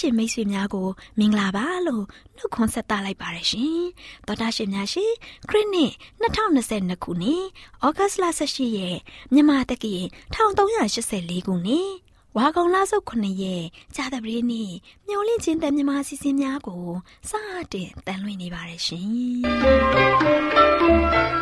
ရှင်မိတ်ဆွေများကိုမင်္ဂလာပါလို့နှုတ်ခွန်းဆက်သလိုက်ပါရရှင်တော်တာရှင်များရှင်ခရစ်နှစ်2022ခုနှစ်ဩဂတ်လ18ရက်မြန်မာတက္ကရာ1384ခုနှစ်ဝါကောင်လဆုတ်9ရက်ကြာသပတေးနေ့မျော်လင့်ခြင်းတန်မြမအစီအစဉ်များကိုစတင်တန်လွှင့်နေပါရရှင်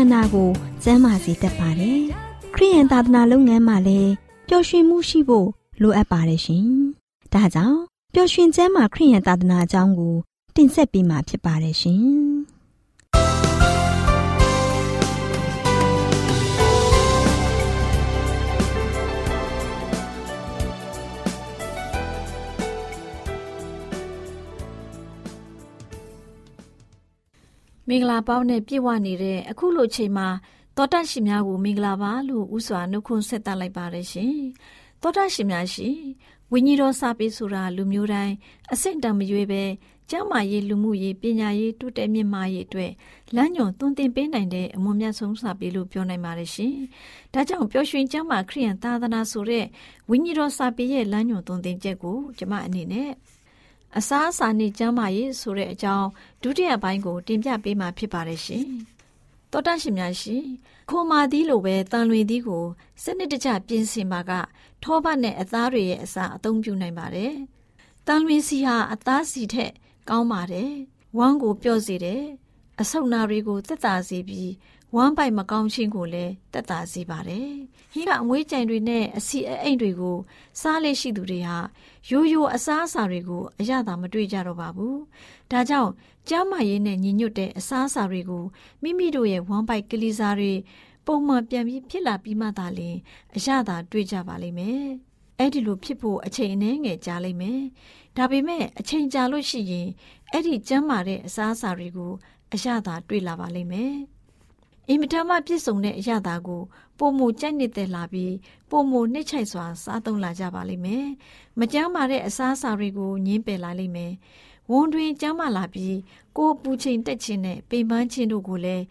န္ဓာကိုကျန်းမာစေတတ်ပါတယ်။ခရိယန်သာသနာလုပ်ငန်းမှာလည်းပျော်ရွှင်မှုရှိဖို့လိုအပ်ပါတယ်ရှင်။ဒါကြောင့်ပျော်ရွှင်ချမ်းမာခရိယန်သာသနာအကြောင်းကိုတင်ဆက်ပေးမှာဖြစ်ပါတယ်ရှင်။ မင်္ဂလာပေါင်းနဲ့ပြည့်ဝနေတဲ့အခုလိုချိန်မှာတောတရှင်များကိုမင်္ဂလာပါလို့ဥစွာနှုတ်ခွန်းဆက်သလိုက်ပါတယ်ရှင်တောတရှင်များရှင်ဝိညာဉ်တော်စာပေဆိုတာလူမျိုးတိုင်းအဆင့်တန်မရွေးပဲကျမ်းမာရေးလူမှုရေးပညာရေးတိုးတက်မြင့်မားရေးအတွက်လမ်းညွန်သွန်သင်ပေးနိုင်တဲ့အမွန်မြတ်ဆုံးစာပေလို့ပြောနိုင်ပါတယ်ရှင်။ဒါကြောင့်ပျော်ရွှင်ကျမ်းမာခရိယန်သာသနာဆိုတဲ့ဝိညာဉ်တော်စာပေရဲ့လမ်းညွန်သွန်သင်ချက်ကိုကျမအနေနဲ့ အစားအစာနဲ့ကျန်းမာရေးဆိုတဲ့အကြောင်းဒုတိယပိုင်းကို တင်ပြပေးမှာဖြစ်ပါတယ်ရှင်။တောတရှင်များရှင်ခိုမာသီးလိုပဲတန်လွင်သီးကိုစနစ်တကျပြင်ဆင်ပါက ထောပတ်နဲ့အသားတွေရဲ့အစာအသုံးပြုနိုင်ပါတယ်။တန်လွင်စီဟာအသားစီထက်ကောင်းပါတယ်။ဝမ်းကိုပျော့စေတယ်။အဆုတ်နာတွေကိုသက်သာစေပြီး ဝမ်းပိုက်မကောင်းခြင်းကိုလည်းတက်တာစေပါတယ်။ဟင်းကအငွေးကြိုင်တွေနဲ့အစီအိမ်တွေကိုစားလေရှိသူတွေဟာရိုးရိုးအစားအစာတွေကိုအရသာမတွေ့ကြတော့ပါဘူး။ဒါကြောင့်ကျန်းမာရေးနဲ့ညီညွတ်တဲ့အစားအစာတွေကိုမိမိတို့ရဲ့ဝမ်းပိုက်ကလေးစားတွေပုံမှန်ပြန်ပြီးဖြစ်လာပြီးမှသာလျှင်အရသာတွေ့ကြပါလိမ့်မယ်။အဲ့ဒီလိုဖြစ်ဖို့အချိန်အနည်းငယ်ကြာလိမ့်မယ်။ဒါပေမဲ့အချိန်ကြာလို့ရှိရင်အဲ့ဒီကျန်းမာတဲ့အစားအစာတွေကိုအရသာတွေ့လာပါလိမ့်မယ်။ အင်မတန်မှပြည့်စုံတဲ့အရာသာကိုပုံမူကြိုက်နေတဲ့လာပြီးပုံမူနှိမ့်ချိုက်စွာ စားသုံးလာကြပါလိမ့်မယ်။မကြမ်းပါတဲ့အစားအစာတွေကိုညင်းပယ်လာလိမ့်မယ်။ဝန်တွင်ကြမ်းမာလာပြီးကိုယ်ပူချိန်တက်ခြင်းနဲ့ပိန်ပန်းခြင်းတို့ကိုလည်း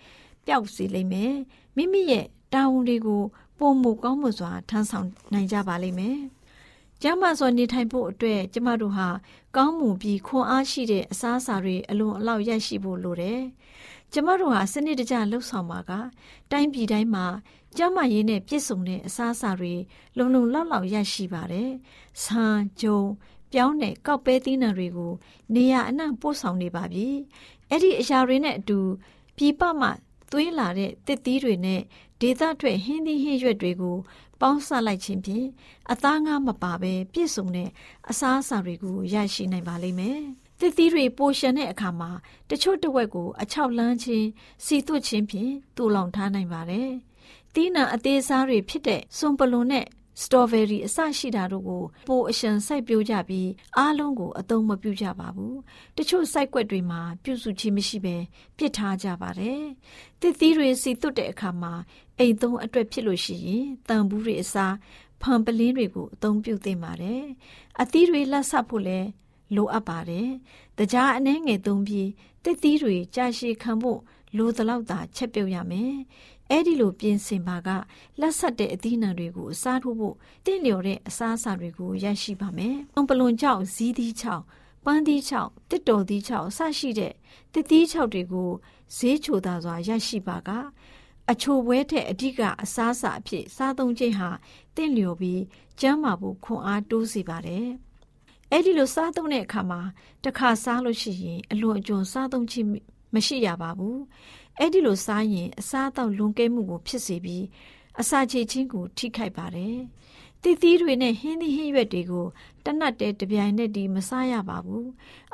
ပျောက်စေလိမ့်မယ်။မိမိရဲ့တာဝန်တွေကိုပုံမူကောင်းမှုစွာထမ်းဆောင်နိုင်ကြပါလိမ့်မယ်။ကျမ်းမာစွာနေထိုင်ဖို့အတွက်ကျမတို့ဟာကောင်းမှုပြီးခွန်အားရှိတဲ့အစားအစာတွေအလွန်အလောက်ရရှိဖို့လိုတယ်။ ကျမတို့ဟာစနစ်တကျလှုပ်ဆောင်ပါကတိုင်းပြည်တိုင်းမှာကျမရေးနဲ့ပြည့်စုံတဲ့အစားအစာတွေလုံလုံလောက်လောက်ရရှိပါတယ်။ဆန်ဂျုံပြောင်းတဲ့ကောက်ပဲသီးနှံတွေကို နေရအနှံ့ပို့ဆောင်နေပါပြီ။အဲ့ဒီအရာတွေနဲ့အတူပြည်ပမှသွေးလာတဲ့တစ်သီးတွေနဲ့ဒေသထွက်ဟင်းသီးဟင်းရွက်တွေကိုပေါင်းစပ်လိုက်ခြင်းဖြင့်အသားငါမပါဘဲပြည့်စုံတဲ့အစားအစာတွေကိုရရှိနိုင်ပါလိမ့်မယ်။ သစ်သီးတွေပိုရှန်တဲ့အခါမှာတချို့တဝက်ကို အချောက်လန်းခြင်းစီသွတ်ခြင်းဖြင့်တူလောင်ထားနိုင်ပါတယ်။တီးနံအသေးစားတွေဖြစ်တဲ့စွန်ပလွန်နဲ့စတော်ဘယ်ရီအစရှိတာတို့ကိုပိုအရှံစိုက်ပျိုးကြပြီးအားလုံးကိုအသုံးမပြုကြပါဘူး။တချို့စိုက်ကွက်တွေမှာပြုစုခြင်းမရှိဘဲပစ်ထားကြပါတယ်။တစ်သီးတွေစီသွတ်တဲ့အခါမှာအိမ်သုံးအတွက်ဖြစ်လို့ရှိရင်တန်ဘူးတွေအစားဖန်ပလင်းတွေကိုအသုံးပြုသင့်ပါတယ်။အသီးတွေလက်ဆက်ဖို့လည်း လိုအပ်ပါတယ်။တကြားအနှဲငယ်သုံးပြီးတစ်သီးတွေကြာရှည်ခံဖို့လိုသလောက်သာချက်ပြုတ်ရမယ်။အဲ့ဒီလိုပြင်ဆင်ပါကလက်ဆက်တဲ့အသီးနှံတွေကိုအစားထိုးဖို့တင့်လျော်တဲ့အစားအစာတွေကိုရရှိပါမယ်။ပလွန်ချောက်ဇီးသီးချောက်ပန်းသီးချောက်တစ်တော်သီးချောက်အစရှိတဲ့တစ်သီးချောက်တွေကိုဈေးချိုသာစွာရရှိပါကအချိုပွဲထက်အဓိကအစားအစာအဖြစ်စားသုံးခြင်းဟာတင့်လျော်ပြီးကျန်းမာဖို့ခွန်အားတိုးစေပါတယ်။ အဲ့ဒီလိုစားသုံးတဲ့အခါမှာတစ်ခါစားလို့ရှိရင်အလွန်အကျွံစားသုံးခြင်းမရှိရပါဘူးအဲ့ဒီလိုစားရင်အစားအသောက်လွန်ကဲမှုကိုဖြစ်စေပြီးအစာချေခြင်းကိုထိခိုက်ပါတယ်တည်သီးတွေနဲ့ဟင်းသီးဟင်းရွက်တွေကိုတနတ်တဲတပြိုင်နက်တည်းမစားရပါဘူး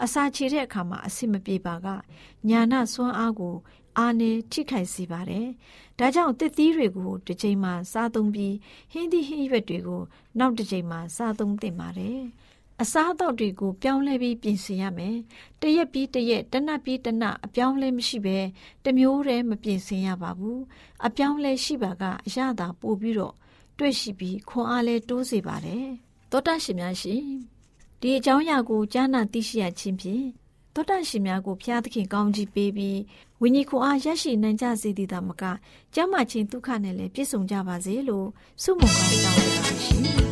အစာချေတဲ့အခါမှာအဆင်မပြေပါကညာနာစွမ်းအားကိုအာနေထိခိုက်စေပါတယ်ဒါကြောင့်တစ်သီးတွေကိုတစ်ချိန်မှစားသုံးပြီးဟင်းသီးဟင်းရွက်တွေကိုနောက်တစ်ချိန်မှစားသုံးသင့်ပါတယ် အစားအသောက်တွေကိုပြောင်းလဲပြီးပြင်ဆင်ရမယ်။တရက်ပြီးတရက်တနတ်ပြီးတနတ်အပြောင်းလဲမရှိဘဲတမျိုးတည်းမပြင်ဆင်ရပါဘူး။အပြောင်းလဲရှိပါကအရသာပို့ပြီးတော့တွေ့ရှိပြီးခွန်အားလဲတိုးစေပါတယ်။သောတာရှင်များရှင်ဒီအကြောင်းအရာကိုကြားနာသိရှိရခြင်းဖြင့်သောတာရှင်များကိုဖျားသခင်ကောင်းကြီးပေးပြီးဝိညာဉ်ခွန်အားရရှိနိုင်ကြစေသည်သာမကကျမ်းမာခြင်းဒုက္ခနဲ့လည်းပြည့်စုံကြပါစေလို့ဆုမွန်ကောင်းတောင်းလိုက်ပါရှင်။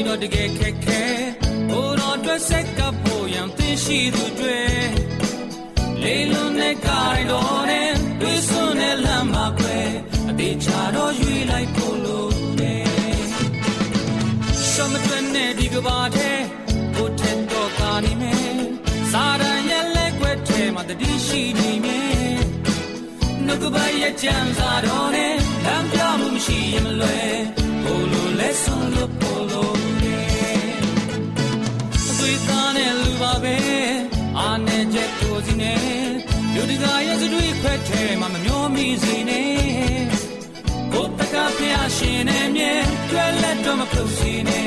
တွေတော့တကယ်ခက်ခဲဘိုးတော်အတွက်ဆက်ကပ်ဖို့ရန်သိရှိသူတွေလေလွန်တဲ့ကားတော်နဲ့တွေ့စွန်တဲ့လမ်းမှာခွဲအသေးချာတော့ရွေးလိုက်ဖို့လို့နေရှမတွင်နဲ့ဒီကဘာတဲ့ကိုထက်တော့ကာနေမယ်စာရန်ရဲ့လက်ွက်ထဲမှာတတိရှိနေမယ်နှုတ်ကပရဲ့ကြံစာတော်နဲ့လမ်းပြမှုမရှိရင်မလွယ် ပဲအာနေချက်ကိုစီနေလူတကာရဲ့စတွေခွဲထဲမှာမမျောမိစေနဲ့ကိုတကဖျားရှင်နေမြဲကြွယ်လက်တော့မပြုတ်စီနေ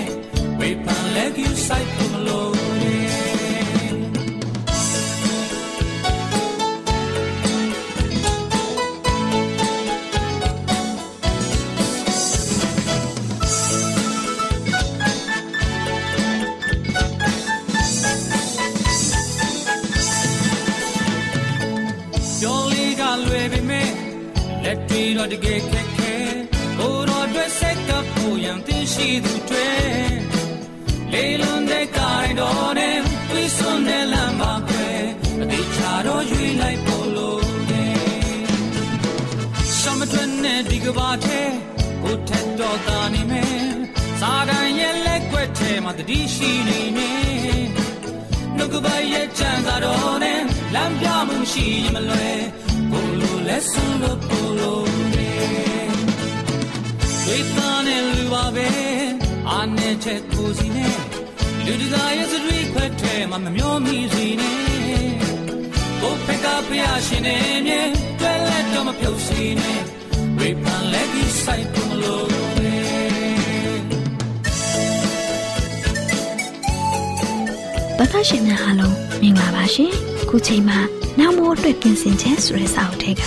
ဝေဖန်လက်ယူဆိုင်ပုံလို့ တော့တကယ်ခက်ခဲကိုတော်အတွက်ဆက်ကပ်ဖို့ရန်သိရှိသူတွေလေလွန်တဲ့ကိုင်တော်နဲ့တွေးစွန်တဲ့လမ်းပါပဲအသေးချာတော့ရွေးလိုက်ဖို့လို့တယ်ရှမတွင်နဲ့ဒီကဘာတဲ့ကိုထက်တော်တာနေမယ်စာတန်ရဲ့လက်ွက်ထဲမှာတတိရှိနေနေနှုတ်ကပရဲ့ချမ်းသာတော်နဲ့လမ်းပြမှုရှိမလွယ်ကိုလိုလက်စွန်လို့ပို့လို့ ဝေသားနဲ့လူပါပဲအာနဲ့ချက်ကိုစီနဲ့လူတကာရဲ့စရီခွက်ထဲမှာမမျောမိစီနဲ့ကိုဖက်ကဖျားရှင်နေမြဲတွဲလက်တော့မပြုတ်စီနဲ့ဝေပန်လက်ကြီးဆိုင်ပုံလို့တော်တော်ရှင်များအားလုံးမင်္ဂလာပါရှင်ခုချိန်မှာနောက်မိုးအတွက်ပြင်ဆင်ချက်ဆိုတဲ့စာအုပ်ထဲကခ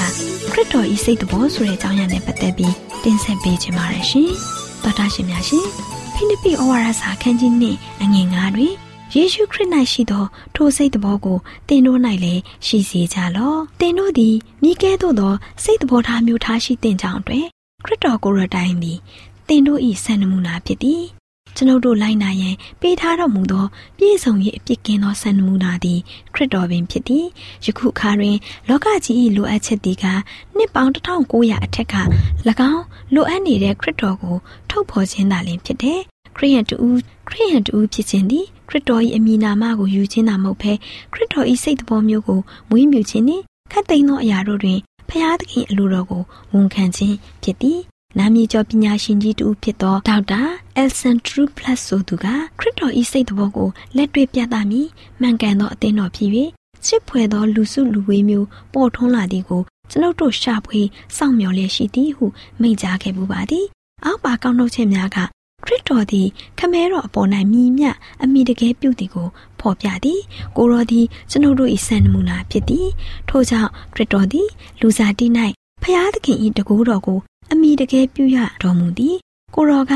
ရစ်တော်ဤစိတ်တော်ဆိုတဲ့အကြောင်းအရာနဲ့ပတ်သက်ပြီး တင်ဆက်ပေးချင်ပါတယ်ရှင်။သောတာရှင်များရှင်ဖိလိပ္ပိဩဝါဒစာခန်းကြီးနှင့်အငယ်9တွင်ယေရှုခရစ်၌ရှိသောထိုစိတ်တော်ကိုတင်တို့၌လည်းရှိစေကြလော့။တင်တို့သည်မိကဲသို့သောစိတ်တော်ထားမျိုးထားရှိတင်ကြောင်းအတွက်ခရစ်တော်ကိုယ်တိုင်သည်တင်တို့၏စံနမူနာဖြစ်သည် ကျွန်ုပ်တို့လိုက်နာရန်ပေးထားတော်မူသောပြည့်စုံ၏အပြစ်ကင်းသောစံနမူနာသည်ခရစ်တော်ပင်ဖြစ်သည်ယခုအခါတွင် လောကကြီး၏လိုအပ်ချက်သည်ကနှစ်ပေါင်း1900အထက်က၎င်းလိုအပ်နေတဲ့ခရစ်တော်ကိုထုတ်ဖော်ခြင်းသာလျှင်ဖြစ်တယ်ခရိယန်တူခရိယန်တူဖြစ်ခြင်းသည်ခရစ်တော်၏အမည်နာမကိုယူခြင်းသာမဟုတ်ဘဲခရစ်တော်၏စိတ်တော်မျိုးကိုမွေးမြူခြင်းနှင့်ခတ်သိမ်းသောအရာတို့တွင်ဖျားသခင်အလိုတော်ကိုဝန်ခံခြင်းဖြစ်သည် နာမည်ကျော်ပညာရှင်ကြီးတူဖြစ်သောဒေါက်တာအယ်ဆန်ထရူပလတ်ဆိုသူကခရစ်တော်ဤစိတ်တော်ကိုလက်တွေ့ပြသမည်မှန်ကန်သောအသင်းတော်ဖြစ်၍ချစ်ဖွယ်သောလူစုလူဝေးမျိုးပေါ်ထွန်းလာသည်ကိုကျွန်ုပ်တို့ရှာဖွေစောင့်မျှော်လျက်ရှိသည်ဟုမိန့်ကြားခဲ့ပူပါသည်အောက်ပါကောက်နှုတ်ချက်များကခရစ်တော်သည်ခမဲတော်အပေါ်၌မြည်မြအမိတကယ်ပြုသည်ကိုဖော်ပြသည်ကိုရောသည်ကျွန်ုပ်တို့၏စံနမူနာဖြစ်သည်ထို့ကြောင့်ခရစ်တော်သည်လူစားတိ၌ဖျားသခင်၏တကူတော်ကို အမိတကယ်ပြုရတော်မူသည်ကိုရောက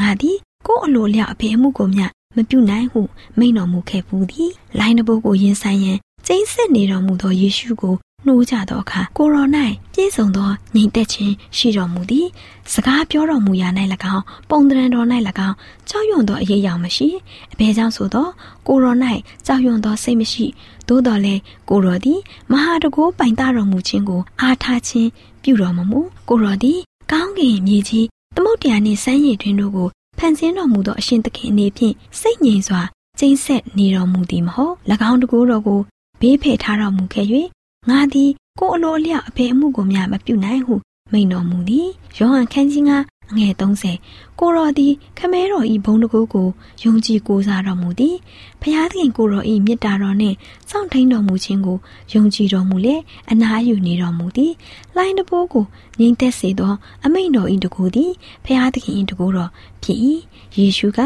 ငါသည်ကို့အလိုလျောက်အဖေအမှုကိုမျှမပြုနိုင်ဟုမိန့်တော်မူခဲ့ဘူးသည်လိုင်းတဘိုးကိုရင်ဆိုင်ရန်ကျိန်းဆက်နေတော်မူသောယေရှုကိုနှိုးကြသောအခါကိုရော၌ပြည့်စုံသောညီသက်ခြင်းရှိတော်မူသည်စကားပြောတော်မူရာ၌၎င်းပုံတရံတော်၌၎င်းကြောက်ရွံ့သောအရေးရောင်မရှိအဘဲကြောင့်ဆိုသောကိုရော၌ကြောက်ရွံ့သောစိတ်မရှိသို့တော်လည်းကိုရောသည်မဟာတကိုးပိုင်တတော်မူခြင်းကိုအားထားခြင်းပြုတော်မမူကိုရောသည် ကောင်းကင်မြေကြီးသမုတ်တရားနှင့်စမ်းရည်တွင်တို့ကိုဖန်ဆင်းတော်မူသောအရှင်သခင်အနေဖြင့်စိတ်ငြိမ်စွာကျိန်းဆက်နေတော်မူသည်မဟုတ်၎င်းတကူတော်ကိုဘေးဖယ်ထားတော်မူခဲ့၍ငါသည်ကိုယ်အလိုအလျောက်အဖေအမှုကိုများမပြုနိုင်ဟုမိန်တော်မူသည်ယောဟန်ခန်းကြီးငါ အငယ်30ကိုတော်သည်ခမဲတော်ဤဘုံတကူကိုယုံကြည်ကိုးစားတော်မူသည်ဖျားသခင်ကိုတော်ဤမေတ္တာတော်နှင့်စောင့်ထိန်တော်မူခြင်းကိုယုံကြည်တော်မူလေအနားယူနေတော်မူသည်လိုင်းတပိုးကိုငြိမ်သက်စေသောအမိန်တော်ဤတကူသည်ဖျားသခင်ဤတကူတော်ဖြစ်၏ယေရှုက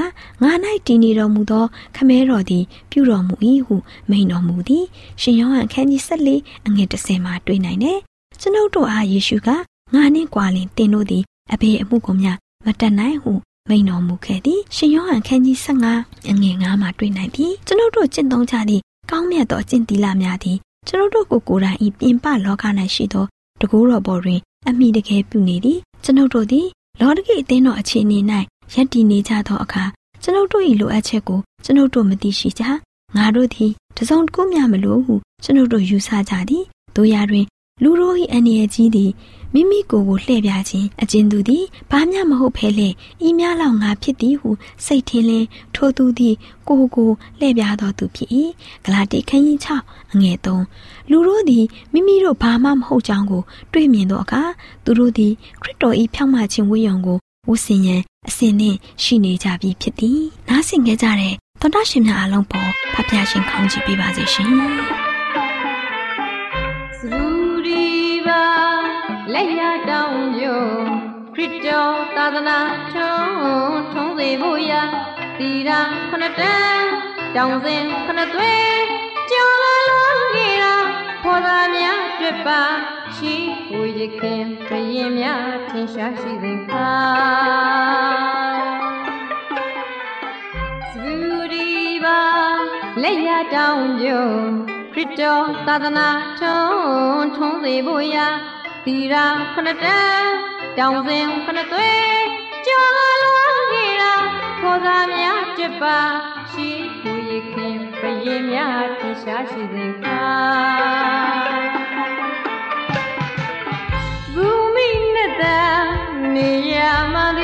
ငါ၌တည်နေတော်မူသောခမဲတော်သည် ပြုတော်မူ၏ဟုမိန်တော်မူသည်ရှင်ယောဟန်ခန်းကြီး14အငယ်30မှာတွေ့နိုင်တယ်ကျွန်ုပ်တို့အားယေရှုကငါနှင့်ကြွာလင်တင်တို့သည် အဘေအမှုကိုများမတတ်နိုင်ဟုမိန်တော်မူခဲ့သည်ရှင်ယောဟန်ခန်းကြီး15အငယ်9မှာတွေ့နိုင်သည်ကျွန်ုပ်တို့ကျင့်သုံးကြသည့်ကောင်းမြတ်သောကျင့်သီလများသည်ကျွန်ုပ်တို့ကိုယ်ကိုယ်တိုင်ဤပြင်ပလောက၌ရှိသောတကူတော်ပေါ်တွင် အမိတကယ်ပြုနေသည်ကျွန်ုပ်တို့သည်လောကီအသင်းတော်အခြေအနေ၌ယက်တည်နေကြသောအခါကျွန်ုပ်တို့၏လိုအပ်ချက်ကိုကျွန်ုပ်တို့မသိရှိကြငါတို့သည်တစုံတစ်ခုမျှမလိုဟုကျွန်ုပ်တို့ယူဆကြသည်တို့ရာတွင် လူတို့၏အနေအကြီးသည်မိမိကိုယ်ကိုလှည့်ပြခြင်းအကျဉ်သူသည်ဘာမျှမဟုတ်ဖဲလေဤများလောက်ငါဖြစ်သည်ဟုစိတ်ထင်းလင်းထိုသူသည်ကိုယ်ကိုလှည့်ပြတော်သူဖြစ်၏ဂလာတိခန်းကြီး6အငယ်3လူတို့သည်မိမိတို့ဘာမှမဟုတ်ကြောင်းကို တွေ့မြင်သောအခါသူတို့သည်ခရစ်တော်၏ဖြောင့်မခြင်းဝိယုံကိုဝတ်ဆင်ရန်အစဉ်နှင့်ရှိနေကြပြီဖြစ်သည်နားဆင်ကြကြတဲ့သောတာရှင်များအလုံးပေါ်ဖဖျားရှင်ခေါင်းကြည့်ပေးပါစေရှင် တော်သာသနာထုံးထုံးစေဖို့ရာတီရာခဏတန်းတောင်စဉ်ခဏသွဲကြော်လာလုံးကြီးရာဖော်သားများတွေ့ပါရှိကိုရခင်ခရင်များထင်ရှားရှိစဉ်ခါစူဒီပါလက်ရတောင်းကြုံခရစ်တော်သာသနာထုံးထုံးစေဖို့ရာ တီရာခဏတန်းတောင်စဉ်ခဏသွဲကြော်လာလုံးကြီးရာဖော်သားများတွေ့ပါရှိကိုရခင်ခရင်များထင်ရှားရှိစဉ်ခါဘူမိနဲ့တာနေရမှ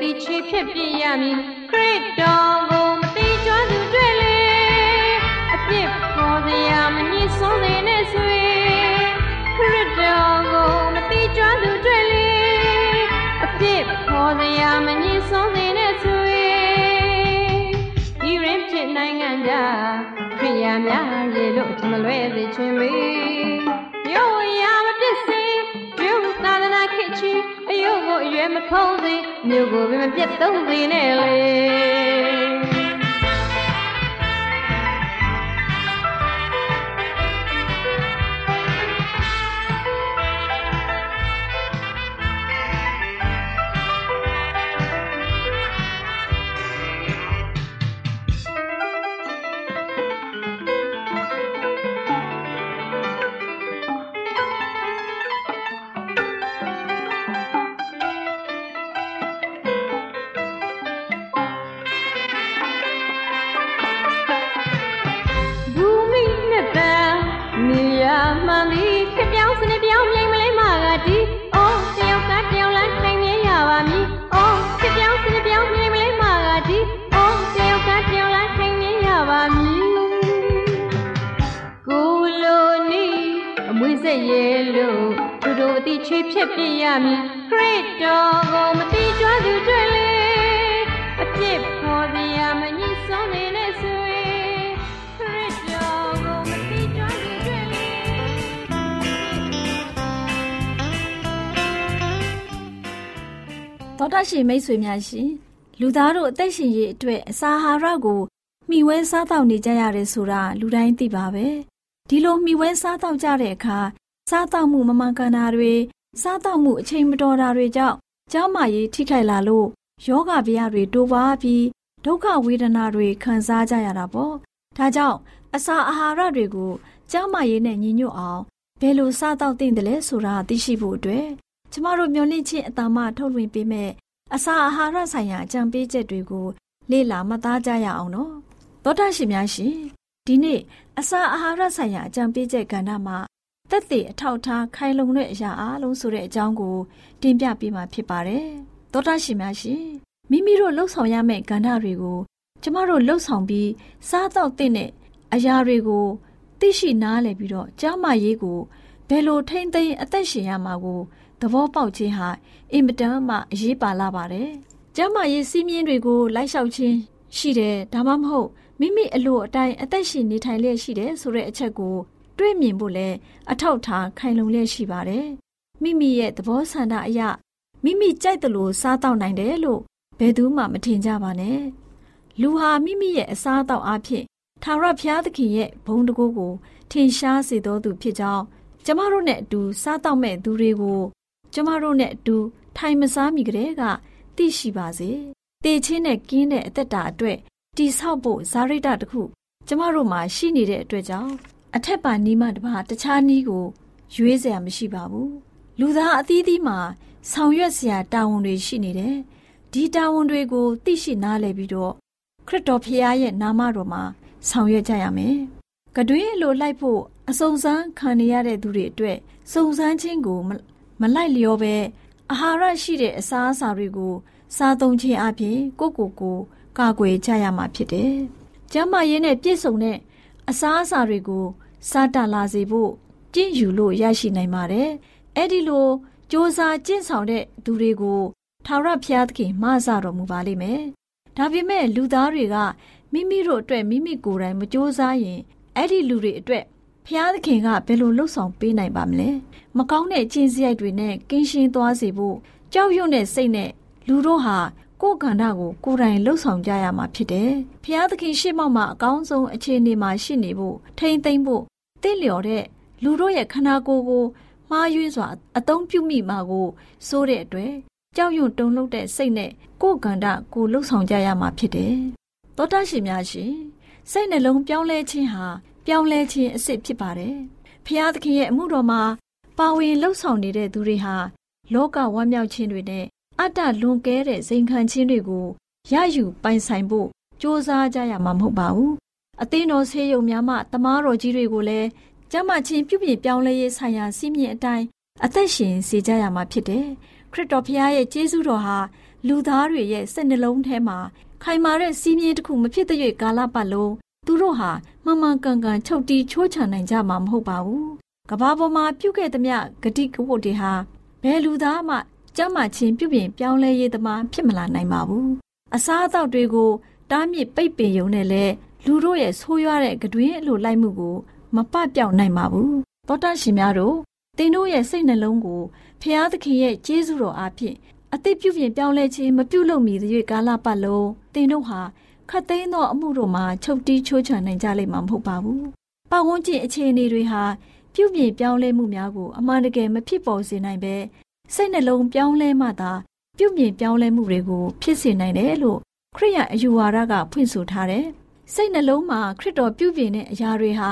ထူထူဝေသည်ချီဖြစ်ပြရမည်ခရစ်တော်ကိုမတိကျွမ်းသူတွေ့လေအပြစ်ပေါ်စရာမညစ်ဆုံးစေနဲ့ဆွေခရစ်တော်ကိုမတိကျွမ်းသူတွေ့လေအပြစ်ပေါ်စရာမညစ်ဆုံးစေနဲ့ဆွေဒီရင်ဖြစ်နိုင်ငံကြခရိယာများရေလို့ထမလွဲစေခြင်းမေမြို့ရ ကိုအရွယ်မဖုံးစေမြို့ကိုပင်မပြတ်သုံးစေနဲ့လေ တို့အတိချွေဖြစ်ပြရမည်ခရစ်တော်ကိုမတိကျွမ်းသူတွေ့လေအပြစ်ပေါ်စရာမညစ်ဆုံးနေနဲ့ဆွေခရစ်တော်ကိုမတိကျွမ်းသူတွေ့လေသောတာရှင်မိတ်ဆွေများရှင်လူသားတို့အသက်ရှင်ရေးအတွက်အစာအာဟာရကိုမျှဝဲစားတောက်နေကြရတယ်ဆိုတာလူတိုင်းသိပါပဲဒီလိုမျှဝဲစားတောက်ကြတဲ့အခါ စားတောက်မှုမမှန်ကန်တာတွေစားတောက်မှုအချိန်မတော်တာတွေကြောင့်ကျန်းမာရေးထိခိုက်လာလို့ယောဂဗျာတွေတိုးပွားပြီးဒုက္ခဝေဒနာတွေခံစားကြရတာပေါ့ဒါကြောင့်အစာအာဟာရတွေကိုကျန်းမာရေးနဲ့ညီညွတ်အောင်ဘယ်လိုစားတောက်သင့်တယ်လဲဆိုတာသိရှိဖို့အတွက်ကျမတို့မျှဝင့်ခြင်းအတ္တမထုတ်လွှင့်ပေးမဲ့အစာအာဟာရဆိုင်ရာအကြံပေးချက်တွေကိုလေ့လာမှတ်သားကြရအောင်နော်သောတာရှင်များရှင်ဒီနေ့အစာအာဟာရဆိုင်ရာအကြံပေးချက်ကဏ္ဍမှာ တက်သေးအထောက်ထားခိုင်လုံတဲ့အရာအလုံးဆိုတဲ့အကြောင်းကိုတင်ပြပေးမှာဖြစ်ပါတယ်သောတာရှင်များရှင်မိမိတို့လှုပ်ဆောင်ရမယ့်ကဏ္ဍတွေကို ကျမတို့လှုပ်ဆောင်ပြီးစားတော့တဲ့အရာတွေကိုသိရှိနားလည်ပြီးတော့ကြားမရေးကိုဘယ်လိုထိမ့်သိမ်းအသက်ရှင်ရမှာကိုသဘောပေါက်ခြင်းဟာအင်မတန်မှအရေးပါလာပါတယ်။ကျမ်းမာရေးစည်းမျဉ်းတွေကိုလိုက်လျှောက်ခြင်းရှိတယ်ဒါမှမဟုတ်မိမိအလိုအတိုင်းအသက်ရှင်နေထိုင်လျက်ရှိတယ်ဆိုတဲ့အချက်ကို တွေ့မြင်ဖို့လဲအထောက်ထားခိုင်လုံလျက်ရှိပါတယ်။မိမိရဲ့သဘောဆန္ဒအရမိမိကြိုက်တယ်လို့စားတော့နိုင်တယ်လို့ဘယ်သူမှမထင်ကြပါနဲ့။လူဟာမိမိရဲ့အစားအသောက်အဖြစ်ထာဝရဘုရားသခင်ရဲ့ဘုန်းတကူကိုထင်ရှားစေတော်သူဖြစ်ကြောင်းကျမတို့နဲ့အတူစားတော့မဲ့သူတွေကိုကျမတို့နဲ့အတူထိုင်မစားမိကြတဲ့ကသိရှိပါစေ။တေချင်းနဲ့ကင်းတဲ့အသက်တာအတွက်တိဆောက်ဖို့ဇာရိတတခု ကျမတို့မှာရှိနေတဲ့အတွက်ကြောင့် အထက်ပါနီးမှတပါတခြားနီးကိုရွေးစရာမရှိပါဘူး။လူသားအသီးသီးမှာဆောင်ရွက်စရာတာဝန်တွေရှိနေတယ်။ဒီတာဝန်တွေကိုသိရှိနားလည်ပြီးတော့ခရစ်တော်ဖခင်ရဲ့နာမတော်မှာဆောင်ရွက်ကြရမယ်။ကတွင်းလိုလိုက်ဖို့အစုံစမ်းခံနေရတဲ့သူတွေအတွက်စုံစမ်းခြင်းကိုမလိုက်လျောပဲအာဟာရရှိတဲ့အစားအစာတွေကိုစားသုံးခြင်းအပြင်ကိုယ့်ကိုယ်ကိုကာကွယ်ကြရမှာဖြစ်တယ်။ကျန်းမာရေးနဲ့ပြည့်စုံတဲ့ အစားအစာတွေကို စားတလာစေဖို့ကြင့်ယူလို့ရရှိနိုင်ပါတယ်။အဲ့ဒီလို စ조사ကျင့်ဆောင်တဲ့သူတွေကိုထာဝရဘုရားသခင်မဆတော်မူပါလိမ့်မယ်။ဒါပေမဲ့လူသားတွေကမိမိတို့အတွက်မိမိကိုယ်တိုင်မစ조사ရင်အဲ့ဒီလူတွေအတွက်ဘုရားသခင်ကဘယ်လိုလှုပ်ဆောင်ပေးနိုင်ပါမလဲ။မကောင်းတဲ့ကျင့်စရိုက်တွေနဲ့ကင်းရှင်းသွားစေဖို့ကြောက်ရွံ့တဲ့စိတ်နဲ့လူတို့ဟာ ကိုယ်ခန္ဓာကိုကိုယ်တိုင်လှုပ်ဆောင်ကြရမှာဖြစ်တယ်။ဘုရားသခင်ရှေ့မှောက်မှာအကောင်းဆုံးအခြေအနေမှာရှိနေဖို့ထိမ့်သိမ့်ဖို့တင့်လျော်တဲ့လူတို့ရဲ့ခန္ဓာကိုယ်ကိုမှားယွင်းစွာအသုံးပြုမိမှာကိုစိုးတဲ့အတွက်ကြောက်ရွံ့တုန်လှုပ်တဲ့စိတ်နဲ့ကိုယ်ကန္တာကိုလှုပ်ဆောင်ကြရမှာဖြစ်တယ်။သောတာရှင်များရှင်စိတ်နှလုံးပြောင်းလဲခြင်းဟာပြောင်းလဲခြင်းအစ်စ်ဖြစ်ပါတယ်။ဖျားသခင်ရဲ့အမှုတော်မှာပါဝင်လှုပ်ဆောင်နေတဲ့သူတွေဟာလောကဝမ်းမြောက်ခြင်းတွေနဲ့ အတ္တလွန်ကဲတဲ့စိန်ခံခြင်းတွေကိုရယူပိုင်ဆိုင်ဖို့ကြိုးစားကြရမှာမဟုတ်ပါဘူး။အသင်းတော်ဆေးရုံများမှတမားတော်ကြီးတွေကိုလည်းကျမချင်းပြုပြင်ပြောင်းလဲရေးဆိုင်ရာစီးမြင့်အတိုင်းအသက်ရှင်စေကြရမှာဖြစ်တယ်။ခရစ်တော်ဖခင်ရဲ့ကျေးဇူးတော်ဟာလူသားတွေရဲ့စိတ်နှလုံးထဲမှာခိုင်မာတဲ့စီးမြင့်တစ်ခုမဖြစ်တဲ့ကာလပတ်လုံးသူတို့ဟာမှန်မှန်ကန်ကန်ချုပ်တီးချိုးချနိုင်ကြမှာမဟုတ်ပါဘူး။ကဘာပေါ်မှာပြုခဲ့သမျှဂတိကဝတ်တွေဟာဘယ်လူသားမှ ကျမ်းမာခြင်းပြုပြင်ပြောင်းလဲရေးသမားဖြစ်မလာနိုင်ပါဘူး။အစားအသောက်တွေကိုတားမြစ်ပိတ်ပင်ယုံနဲ့လဲလူတို့ရဲ့ဆိုးရွားတဲ့ကတွင်အလိုလိုက်မှုကို မပပြောက်နိုင်ပါဘူးသောတရှင်များတို့တင်တို့ရဲ့စိတ်နှလုံးကိုဖျားသခင်ရဲ့ကျေးဇူးတော်အားဖြင့်အသိပြုပြင်ပြောင်းလဲခြင်းမပြုလုပ်မီသည့်ကာလပတ်လုံးတင်တို့ဟာခတ်သိမ်းသောအမှုတို့မှာချုပ်တီးချိုးချနိုင်ကြလိမ့်မှာမဟုတ်ပါဘူးပတ်ဝန်းကျင်အခြေအနေတွေဟာပြုပြင်ပြောင်းလဲမှုများကိုအမှန်တကယ်မဖြစ်ပေါ်စေနိုင်ပဲ စိတ်နှလုံးပြောင်းလဲမှသာပြုပြင်ပြောင်းလဲမှုတွေကိုဖြစ်စေနိုင်တယ်လို့ခရိယအယူဝါဒကဖွင့်ဆိုထားတယ်စိတ်နှလုံးမှာခရစ်တော်ပြုပြင်တဲ့အရာတွေဟာ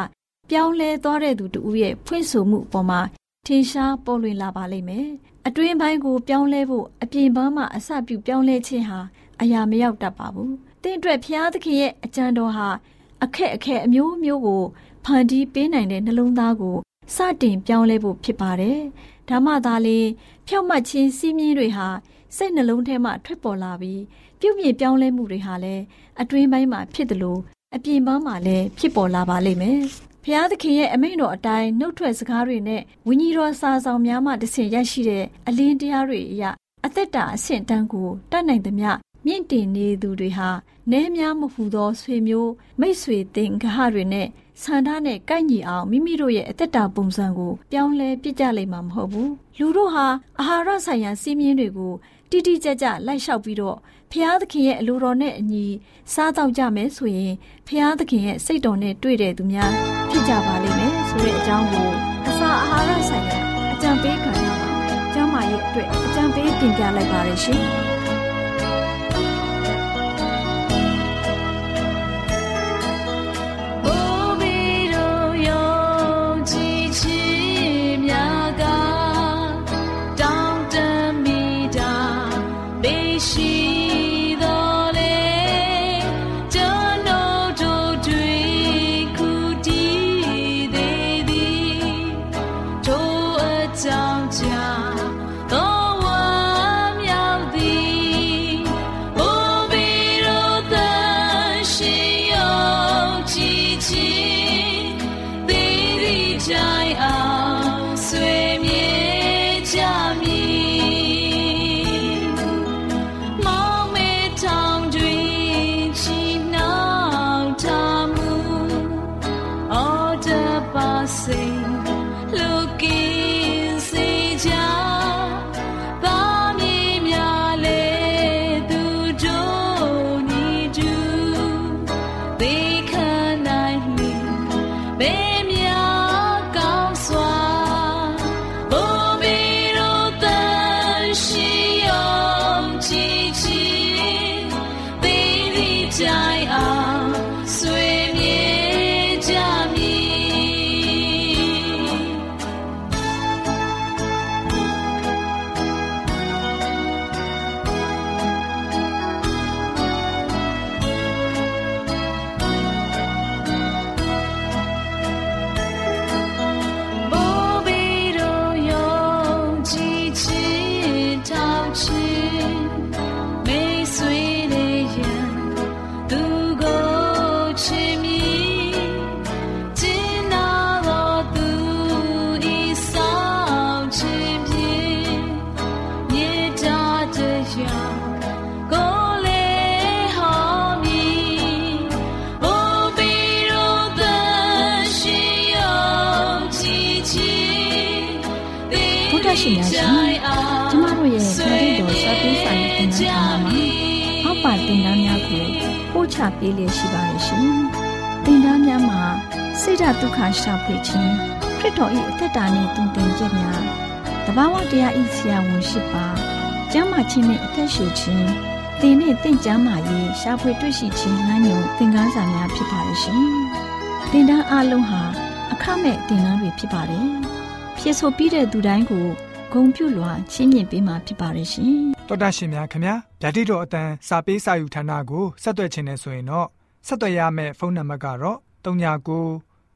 ပြောင်းလဲသွားတဲ့သူတူရဲ့ဖွင့်ဆိုမှုအပေါ်မှာထင်ရှားပေါ်လွင်လာပါလိမ့်မယ်။အတွင်းပိုင်းကိုပြောင်းလဲဖို့အပြင်ပန်းမှာအစပြုပြောင်းလဲခြင်းဟာအရာမရောက်တတ်ပါဘူး။တင့်အတွက်ဖျားသခင်ရဲ့အကြံတော်ဟာအခက်အခဲအမျိုးမျိုးကိုဖန်တီးပေးနိုင်တဲ့နှလုံးသားကိုစတင်ပြောင်းလဲဖို့ဖြစ်ပါတယ်။ ဒါမှသာလေဖြောက်မှတ်ခြင်းစီးမြင်တွေဟာစိတ်နှလုံးထဲမှထွက်ပေါ်လာပြီးပြုမြင်ပြောင်းလဲမှုတွေဟာလည်းအတွင်းပိုင်းမှာဖြစ်တယ်လို့အပြင်ပန်းမှာလည်းဖြစ်ပေါ်လာပါလိမ့်မယ်ဖျားသခင်ရဲ့အမိန့်တော်အတိုင်းနှုတ်ထွက်စကားတွေနဲ့ဝိညာဉ်တော်စာဆောင်များမှတဆင့်ရရှိတဲ့အလင်းတရားတွေအရအသက်တာအဆင့်တန်းကိုတတ်နိုင်သမျှမြင့်တင်နေသူတွေဟာနဲများမဟူသောဆွေမျိုးမိတ်ဆွေတင်ဂဟတွေနဲ့ ဆန္ဒနဲ့ကိုက်ညီအောင်မိမိတို့ရဲ့အသက်တာပုံစံကိုပြောင်းလဲပြစ်ကြလိမ့်မှာမဟုတ်ဘူးလူတို့ဟာအာဟာရဆိုင်ရာစီးမြင်တွေကိုတိတိကျကျလိုက်လျှောက်ပြီးတော့ဖျားသခင်ရဲ့အလိုတော်နဲ့အညီစားတော့ကြမယ်ဆိုရင်ဖျားသခင်ရဲ့စိတ်တော်နဲ့တွေ့တဲ့သူများဖြစ်ကြပါလိမ့်မယ်ဆိုတဲ့အကြောင်းကိုအစာအာဟာရဆိုင်ရာအကြံပေးကဏ္ဍမှာကျမ်းမာရေးအတွက်အကြံပေးတင်ပြလိုက်ပါရရှင်။ရှင် ရှာဖွေခြင်းခရစ်တော်၏အသက်တာနှင့်တုန်တင်ကြများတဘာဝတရားဤဆရာဝန်ရှိပါကျမ်းမာခြင်းနှင့်အသက်ရှူခြင်းသင်နှင့်တင့်ကြမာရေးရှားဖွေတွေ့ရှိခြင်းငန်းညုံသင်ခန်းစာများဖြစ်ပါရဲ့ရှင်။တင်ဒန်းအလုံးဟာအခမဲ့တင်ဒန်းတွေဖြစ်ပါတယ်။ဖြစ်ဆိုပြီးတဲ့သူတိုင်းကိုဂုံပြုလွှာချင်းမြင့်ပေးမှာဖြစ်ပါရဲ့ရှင်။တော်တာရှင်များခင်ဗျာဗျာဒိတော်အတန်းစာပေးစာယူဌာနကိုဆက်သွယ်ခြင်းနဲ့ဆိုရင်တော့ဆက်သွယ်ရမယ့်ဖုန်းနံပါတ်ကတော့39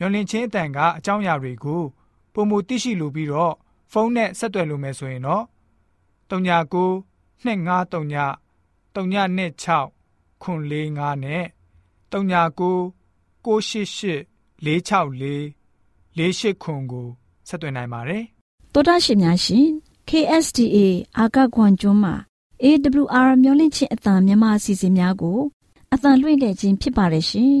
မျော်လင့်ခြင်းအတန်ကအကြောင်းအရာတွေကိုပုံမသိရှိလိုပြီးတော့ဖုန်းနဲ့ဆက်သွယ်လို့မယ်ဆိုရင်တော့39 253 326ခွန်45နဲ့39 688 464 48ခွန်ကိုဆက်သွင်းနိုင်ပါတယ်တောတာရှင်များရှင် KSTA အာကခွန်ကျွန်းမှာ AWR မျိုးလင့်ချင်းအတံမြန်မာအစီအစဉ်များကိုအတံလွှင့်တဲ့ခြင်းဖြစ်ပါတယ်ရှင်